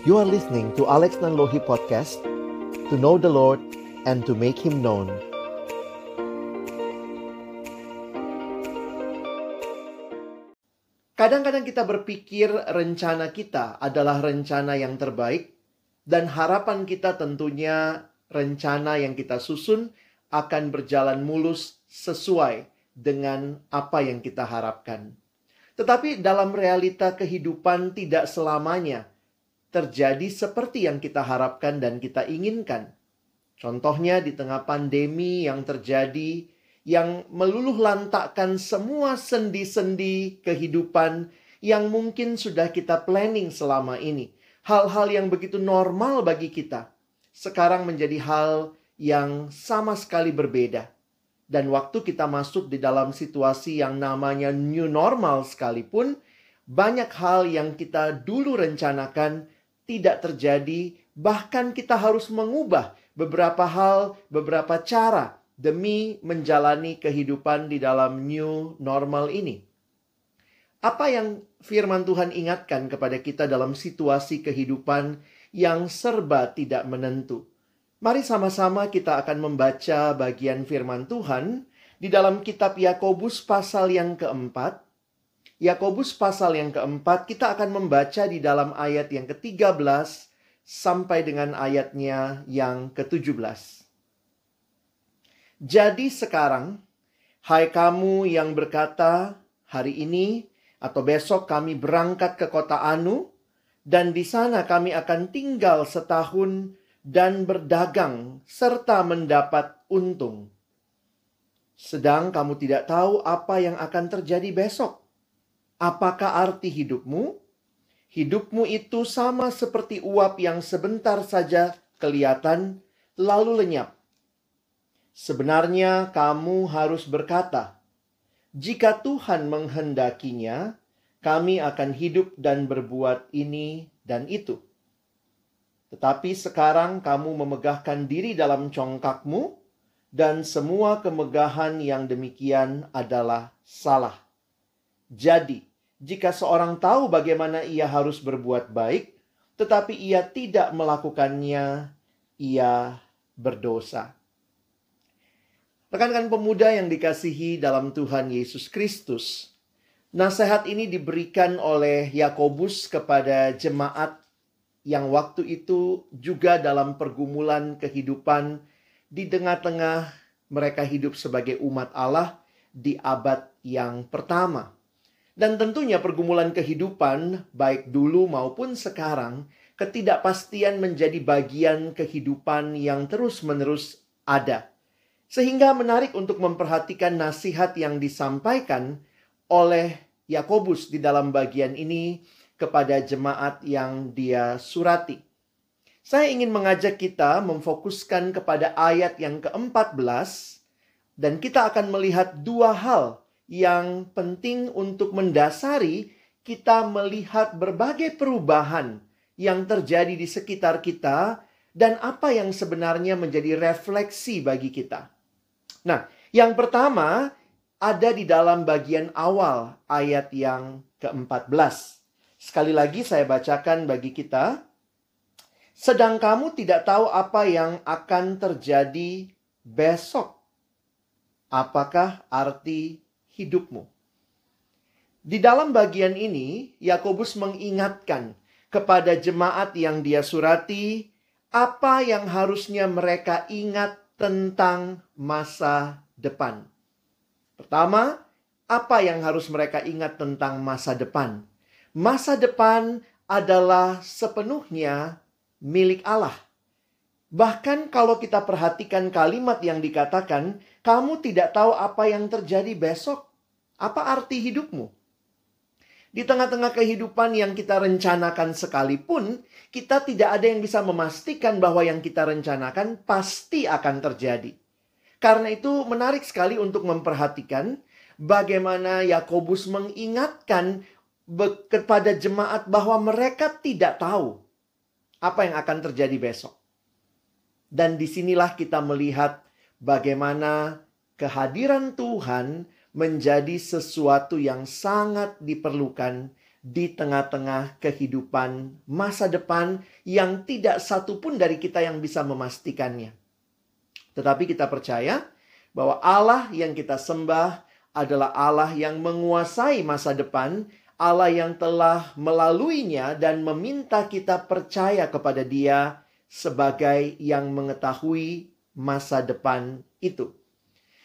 You are listening to Alex Nanlohi Podcast To know the Lord and to make Him known Kadang-kadang kita berpikir rencana kita adalah rencana yang terbaik Dan harapan kita tentunya rencana yang kita susun akan berjalan mulus sesuai dengan apa yang kita harapkan. Tetapi dalam realita kehidupan tidak selamanya terjadi seperti yang kita harapkan dan kita inginkan. Contohnya di tengah pandemi yang terjadi yang meluluh lantakkan semua sendi-sendi kehidupan yang mungkin sudah kita planning selama ini. Hal-hal yang begitu normal bagi kita sekarang menjadi hal yang sama sekali berbeda. Dan waktu kita masuk di dalam situasi yang namanya new normal sekalipun, banyak hal yang kita dulu rencanakan tidak terjadi, bahkan kita harus mengubah beberapa hal, beberapa cara demi menjalani kehidupan di dalam new normal ini. Apa yang firman Tuhan ingatkan kepada kita dalam situasi kehidupan yang serba tidak menentu? Mari sama-sama kita akan membaca bagian firman Tuhan di dalam kitab Yakobus pasal yang keempat. Yakobus pasal yang keempat kita akan membaca di dalam ayat yang ke-13 sampai dengan ayatnya yang ke-17. Jadi sekarang, hai kamu yang berkata, hari ini atau besok kami berangkat ke kota Anu, dan di sana kami akan tinggal setahun dan berdagang serta mendapat untung. Sedang kamu tidak tahu apa yang akan terjadi besok. Apakah arti hidupmu? Hidupmu itu sama seperti uap yang sebentar saja kelihatan lalu lenyap. Sebenarnya kamu harus berkata, "Jika Tuhan menghendakinya, kami akan hidup dan berbuat ini dan itu." Tetapi sekarang kamu memegahkan diri dalam congkakmu, dan semua kemegahan yang demikian adalah salah. Jadi, jika seorang tahu bagaimana ia harus berbuat baik, tetapi ia tidak melakukannya, ia berdosa. Rekan-rekan pemuda yang dikasihi dalam Tuhan Yesus Kristus, nasihat ini diberikan oleh Yakobus kepada jemaat yang waktu itu juga dalam pergumulan kehidupan di tengah-tengah mereka hidup sebagai umat Allah di abad yang pertama. Dan tentunya pergumulan kehidupan baik dulu maupun sekarang ketidakpastian menjadi bagian kehidupan yang terus-menerus ada. Sehingga menarik untuk memperhatikan nasihat yang disampaikan oleh Yakobus di dalam bagian ini kepada jemaat yang dia surati. Saya ingin mengajak kita memfokuskan kepada ayat yang ke-14 dan kita akan melihat dua hal yang penting untuk mendasari kita melihat berbagai perubahan yang terjadi di sekitar kita dan apa yang sebenarnya menjadi refleksi bagi kita. Nah, yang pertama ada di dalam bagian awal ayat yang ke-14. Sekali lagi saya bacakan bagi kita. Sedang kamu tidak tahu apa yang akan terjadi besok. Apakah arti hidupmu? Di dalam bagian ini, Yakobus mengingatkan kepada jemaat yang dia surati apa yang harusnya mereka ingat tentang masa depan. Pertama, apa yang harus mereka ingat tentang masa depan? masa depan adalah sepenuhnya milik Allah. Bahkan kalau kita perhatikan kalimat yang dikatakan, kamu tidak tahu apa yang terjadi besok. Apa arti hidupmu? Di tengah-tengah kehidupan yang kita rencanakan sekalipun, kita tidak ada yang bisa memastikan bahwa yang kita rencanakan pasti akan terjadi. Karena itu menarik sekali untuk memperhatikan bagaimana Yakobus mengingatkan kepada jemaat bahwa mereka tidak tahu apa yang akan terjadi besok. Dan di sinilah kita melihat bagaimana kehadiran Tuhan menjadi sesuatu yang sangat diperlukan di tengah-tengah kehidupan masa depan yang tidak satu pun dari kita yang bisa memastikannya. Tetapi kita percaya bahwa Allah yang kita sembah adalah Allah yang menguasai masa depan, Allah yang telah melaluinya dan meminta kita percaya kepada Dia sebagai yang mengetahui masa depan itu.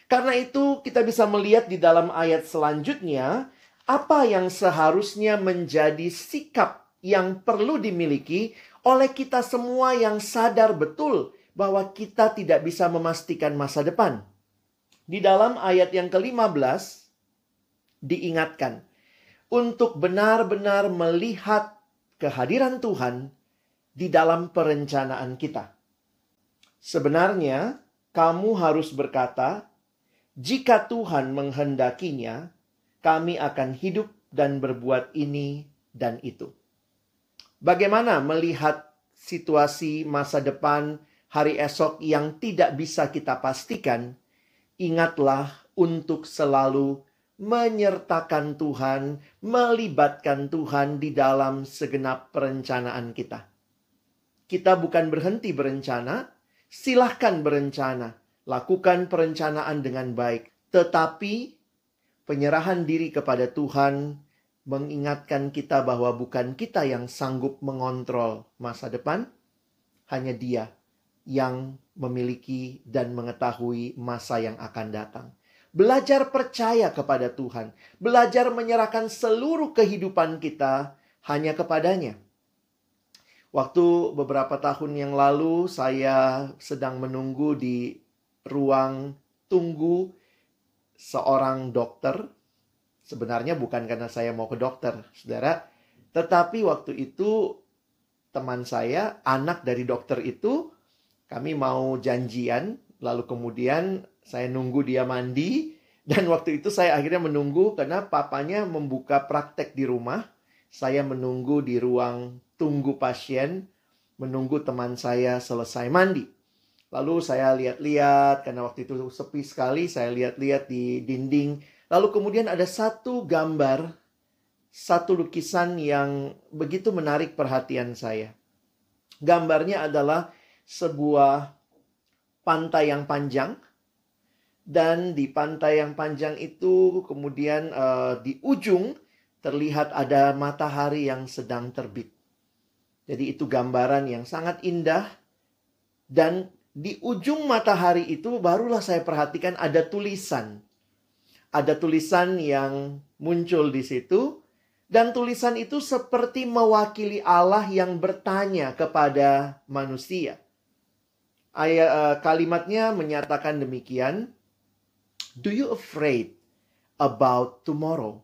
Karena itu, kita bisa melihat di dalam ayat selanjutnya apa yang seharusnya menjadi sikap yang perlu dimiliki oleh kita semua yang sadar betul bahwa kita tidak bisa memastikan masa depan. Di dalam ayat yang ke-15 diingatkan untuk benar-benar melihat kehadiran Tuhan di dalam perencanaan kita. Sebenarnya, kamu harus berkata, "Jika Tuhan menghendakinya, kami akan hidup dan berbuat ini dan itu. Bagaimana melihat situasi masa depan hari esok yang tidak bisa kita pastikan? Ingatlah untuk selalu menyertakan Tuhan, melibatkan Tuhan di dalam segenap perencanaan kita. Kita bukan berhenti berencana, silahkan berencana, lakukan perencanaan dengan baik, tetapi penyerahan diri kepada Tuhan mengingatkan kita bahwa bukan kita yang sanggup mengontrol masa depan, hanya Dia yang memiliki dan mengetahui masa yang akan datang. Belajar percaya kepada Tuhan, belajar menyerahkan seluruh kehidupan kita hanya kepadanya. Waktu beberapa tahun yang lalu, saya sedang menunggu di ruang tunggu seorang dokter. Sebenarnya bukan karena saya mau ke dokter, saudara. Tetapi waktu itu teman saya, anak dari dokter itu, kami mau janjian. Lalu kemudian saya nunggu dia mandi. Dan waktu itu saya akhirnya menunggu karena papanya membuka praktek di rumah. Saya menunggu di ruang tunggu pasien, menunggu teman saya selesai mandi. Lalu saya lihat-lihat karena waktu itu sepi sekali, saya lihat-lihat di dinding. Lalu kemudian ada satu gambar, satu lukisan yang begitu menarik perhatian saya. Gambarnya adalah sebuah pantai yang panjang dan di pantai yang panjang itu kemudian uh, di ujung terlihat ada matahari yang sedang terbit. Jadi itu gambaran yang sangat indah dan di ujung matahari itu barulah saya perhatikan ada tulisan. Ada tulisan yang muncul di situ dan tulisan itu seperti mewakili Allah yang bertanya kepada manusia. Ayat uh, kalimatnya menyatakan demikian. Do you afraid about tomorrow?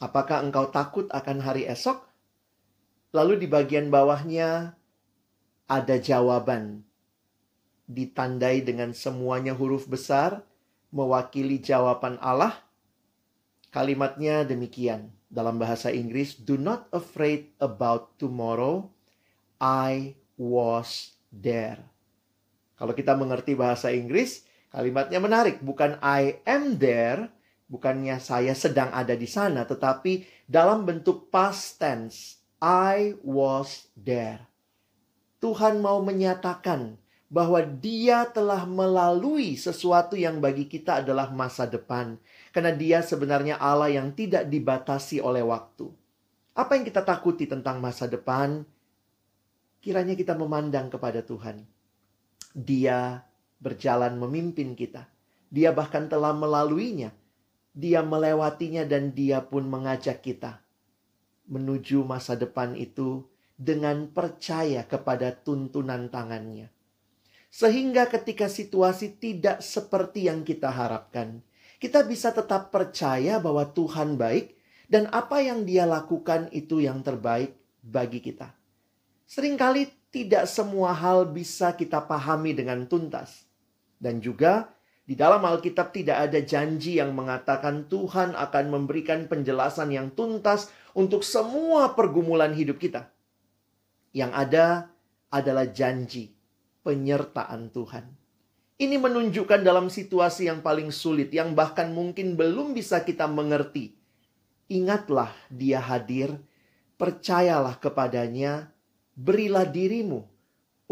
Apakah engkau takut akan hari esok? Lalu di bagian bawahnya ada jawaban. Ditandai dengan semuanya huruf besar, mewakili jawaban Allah. Kalimatnya demikian dalam bahasa Inggris, do not afraid about tomorrow. I was there. Kalau kita mengerti bahasa Inggris, kalimatnya menarik. Bukan I am there, bukannya saya sedang ada di sana, tetapi dalam bentuk past tense. I was there. Tuhan mau menyatakan bahwa Dia telah melalui sesuatu yang bagi kita adalah masa depan, karena Dia sebenarnya Allah yang tidak dibatasi oleh waktu. Apa yang kita takuti tentang masa depan? Kiranya kita memandang kepada Tuhan. Dia berjalan memimpin kita. Dia bahkan telah melaluinya. Dia melewatinya dan dia pun mengajak kita menuju masa depan itu dengan percaya kepada tuntunan tangannya. Sehingga ketika situasi tidak seperti yang kita harapkan, kita bisa tetap percaya bahwa Tuhan baik dan apa yang dia lakukan itu yang terbaik bagi kita. Seringkali tidak semua hal bisa kita pahami dengan tuntas. Dan juga di dalam Alkitab tidak ada janji yang mengatakan Tuhan akan memberikan penjelasan yang tuntas untuk semua pergumulan hidup kita. Yang ada adalah janji penyertaan Tuhan. Ini menunjukkan dalam situasi yang paling sulit, yang bahkan mungkin belum bisa kita mengerti. ingatlah dia hadir, percayalah kepadanya, berilah dirimu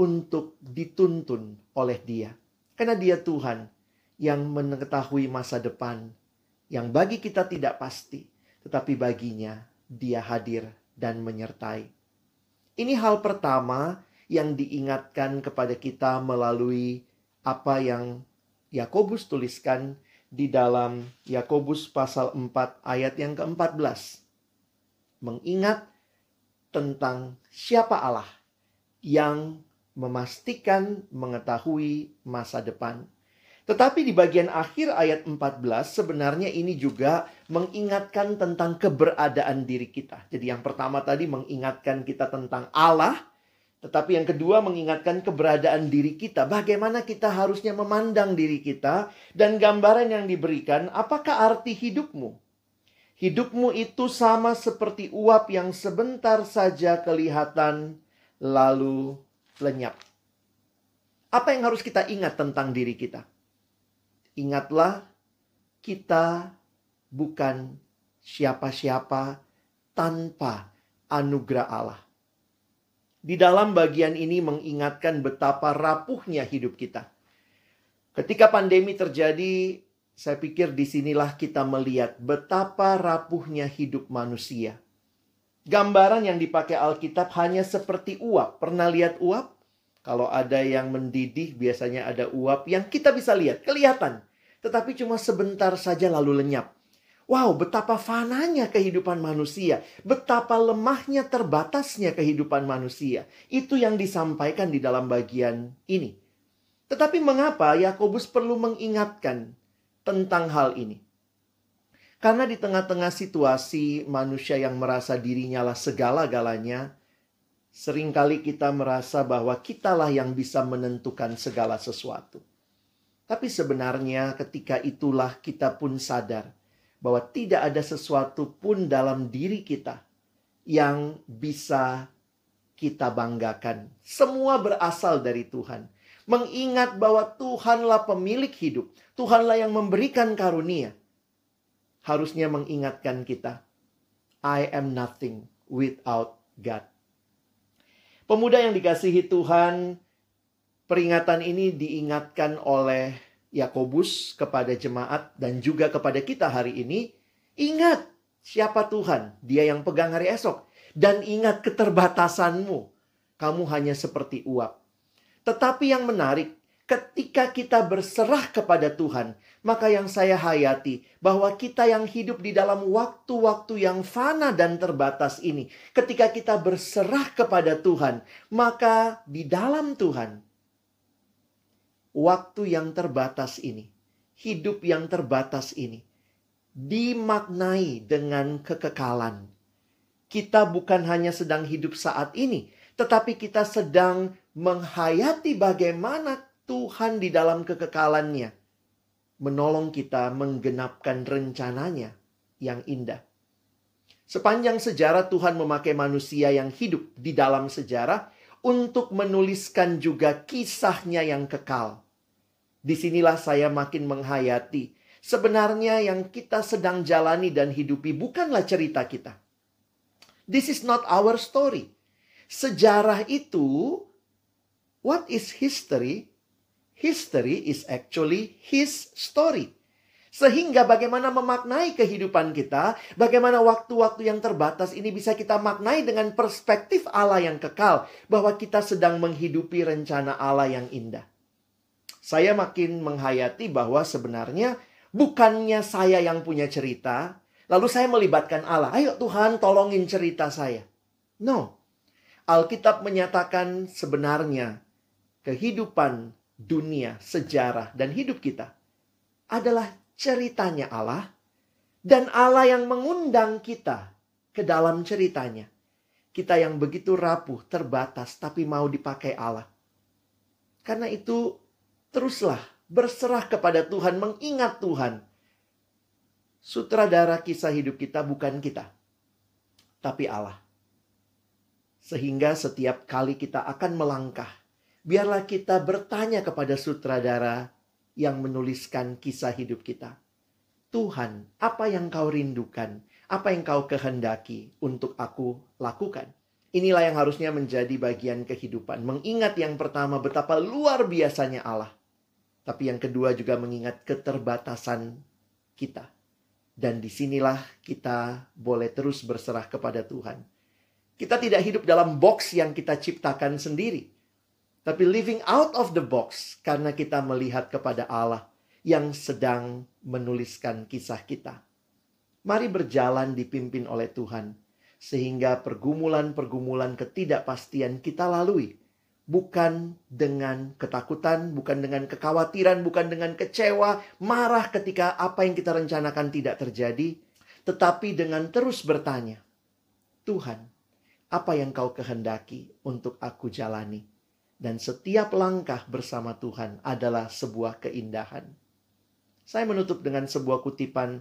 untuk dituntun oleh dia. Karena dia Tuhan yang mengetahui masa depan, yang bagi kita tidak pasti, tetapi baginya dia hadir dan menyertai. Ini hal pertama yang diingatkan kepada kita melalui apa yang Yakobus tuliskan di dalam Yakobus pasal 4 ayat yang ke-14. Mengingat tentang siapa Allah yang memastikan mengetahui masa depan. Tetapi di bagian akhir ayat 14 sebenarnya ini juga mengingatkan tentang keberadaan diri kita. Jadi yang pertama tadi mengingatkan kita tentang Allah, tetapi yang kedua mengingatkan keberadaan diri kita. Bagaimana kita harusnya memandang diri kita dan gambaran yang diberikan apakah arti hidupmu? Hidupmu itu sama seperti uap yang sebentar saja kelihatan lalu lenyap. Apa yang harus kita ingat tentang diri kita? Ingatlah, kita bukan siapa-siapa tanpa anugerah Allah. Di dalam bagian ini mengingatkan betapa rapuhnya hidup kita. Ketika pandemi terjadi, saya pikir di sinilah kita melihat betapa rapuhnya hidup manusia. Gambaran yang dipakai Alkitab hanya seperti uap. Pernah lihat uap? Kalau ada yang mendidih, biasanya ada uap yang kita bisa lihat, kelihatan. Tetapi cuma sebentar saja lalu lenyap. Wow, betapa fananya kehidupan manusia. Betapa lemahnya terbatasnya kehidupan manusia. Itu yang disampaikan di dalam bagian ini. Tetapi mengapa Yakobus perlu mengingatkan tentang hal ini? Karena di tengah-tengah situasi manusia yang merasa dirinya lah segala-galanya, Seringkali kita merasa bahwa kitalah yang bisa menentukan segala sesuatu. Tapi sebenarnya ketika itulah kita pun sadar bahwa tidak ada sesuatu pun dalam diri kita yang bisa kita banggakan. Semua berasal dari Tuhan. Mengingat bahwa Tuhanlah pemilik hidup. Tuhanlah yang memberikan karunia. Harusnya mengingatkan kita. I am nothing without God. Pemuda yang dikasihi Tuhan, peringatan ini diingatkan oleh Yakobus kepada jemaat dan juga kepada kita hari ini. Ingat siapa Tuhan, Dia yang pegang hari esok, dan ingat keterbatasanmu. Kamu hanya seperti uap. Tetapi yang menarik, ketika kita berserah kepada Tuhan, maka yang saya hayati bahwa kita yang hidup di dalam waktu-waktu yang fana dan terbatas ini, ketika kita berserah kepada Tuhan, maka di dalam Tuhan, waktu yang terbatas ini, hidup yang terbatas ini, dimaknai dengan kekekalan. Kita bukan hanya sedang hidup saat ini, tetapi kita sedang menghayati bagaimana Tuhan di dalam kekekalannya menolong kita menggenapkan rencananya yang indah. Sepanjang sejarah Tuhan memakai manusia yang hidup di dalam sejarah untuk menuliskan juga kisahnya yang kekal. Di sinilah saya makin menghayati sebenarnya yang kita sedang jalani dan hidupi bukanlah cerita kita. This is not our story. Sejarah itu, what is history? History is actually his story. Sehingga bagaimana memaknai kehidupan kita, bagaimana waktu-waktu yang terbatas ini bisa kita maknai dengan perspektif Allah yang kekal, bahwa kita sedang menghidupi rencana Allah yang indah. Saya makin menghayati bahwa sebenarnya bukannya saya yang punya cerita, lalu saya melibatkan Allah. Ayo Tuhan tolongin cerita saya. No. Alkitab menyatakan sebenarnya kehidupan dunia, sejarah, dan hidup kita adalah ceritanya Allah dan Allah yang mengundang kita ke dalam ceritanya. Kita yang begitu rapuh, terbatas, tapi mau dipakai Allah. Karena itu, teruslah berserah kepada Tuhan, mengingat Tuhan. Sutradara kisah hidup kita bukan kita, tapi Allah. Sehingga setiap kali kita akan melangkah biarlah kita bertanya kepada sutradara yang menuliskan kisah hidup kita. Tuhan, apa yang kau rindukan? Apa yang kau kehendaki untuk aku lakukan? Inilah yang harusnya menjadi bagian kehidupan. Mengingat yang pertama betapa luar biasanya Allah. Tapi yang kedua juga mengingat keterbatasan kita. Dan di sinilah kita boleh terus berserah kepada Tuhan. Kita tidak hidup dalam box yang kita ciptakan sendiri. Tapi living out of the box karena kita melihat kepada Allah yang sedang menuliskan kisah kita. Mari berjalan dipimpin oleh Tuhan, sehingga pergumulan-pergumulan ketidakpastian kita lalui, bukan dengan ketakutan, bukan dengan kekhawatiran, bukan dengan kecewa, marah ketika apa yang kita rencanakan tidak terjadi, tetapi dengan terus bertanya, "Tuhan, apa yang Kau kehendaki untuk aku jalani?" Dan setiap langkah bersama Tuhan adalah sebuah keindahan. Saya menutup dengan sebuah kutipan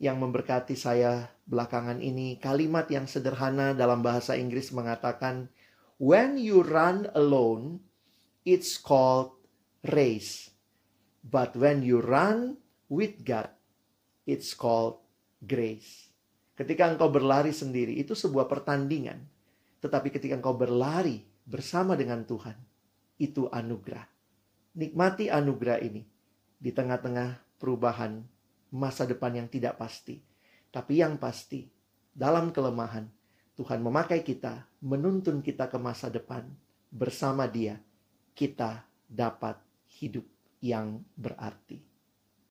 yang memberkati saya belakangan ini. Kalimat yang sederhana dalam bahasa Inggris mengatakan, When you run alone, it's called race. But when you run with God, it's called grace. Ketika engkau berlari sendiri, itu sebuah pertandingan. Tetapi ketika engkau berlari bersama dengan Tuhan, itu anugerah. Nikmati anugerah ini di tengah-tengah perubahan masa depan yang tidak pasti. Tapi yang pasti, dalam kelemahan, Tuhan memakai kita, menuntun kita ke masa depan. Bersama Dia, kita dapat hidup yang berarti.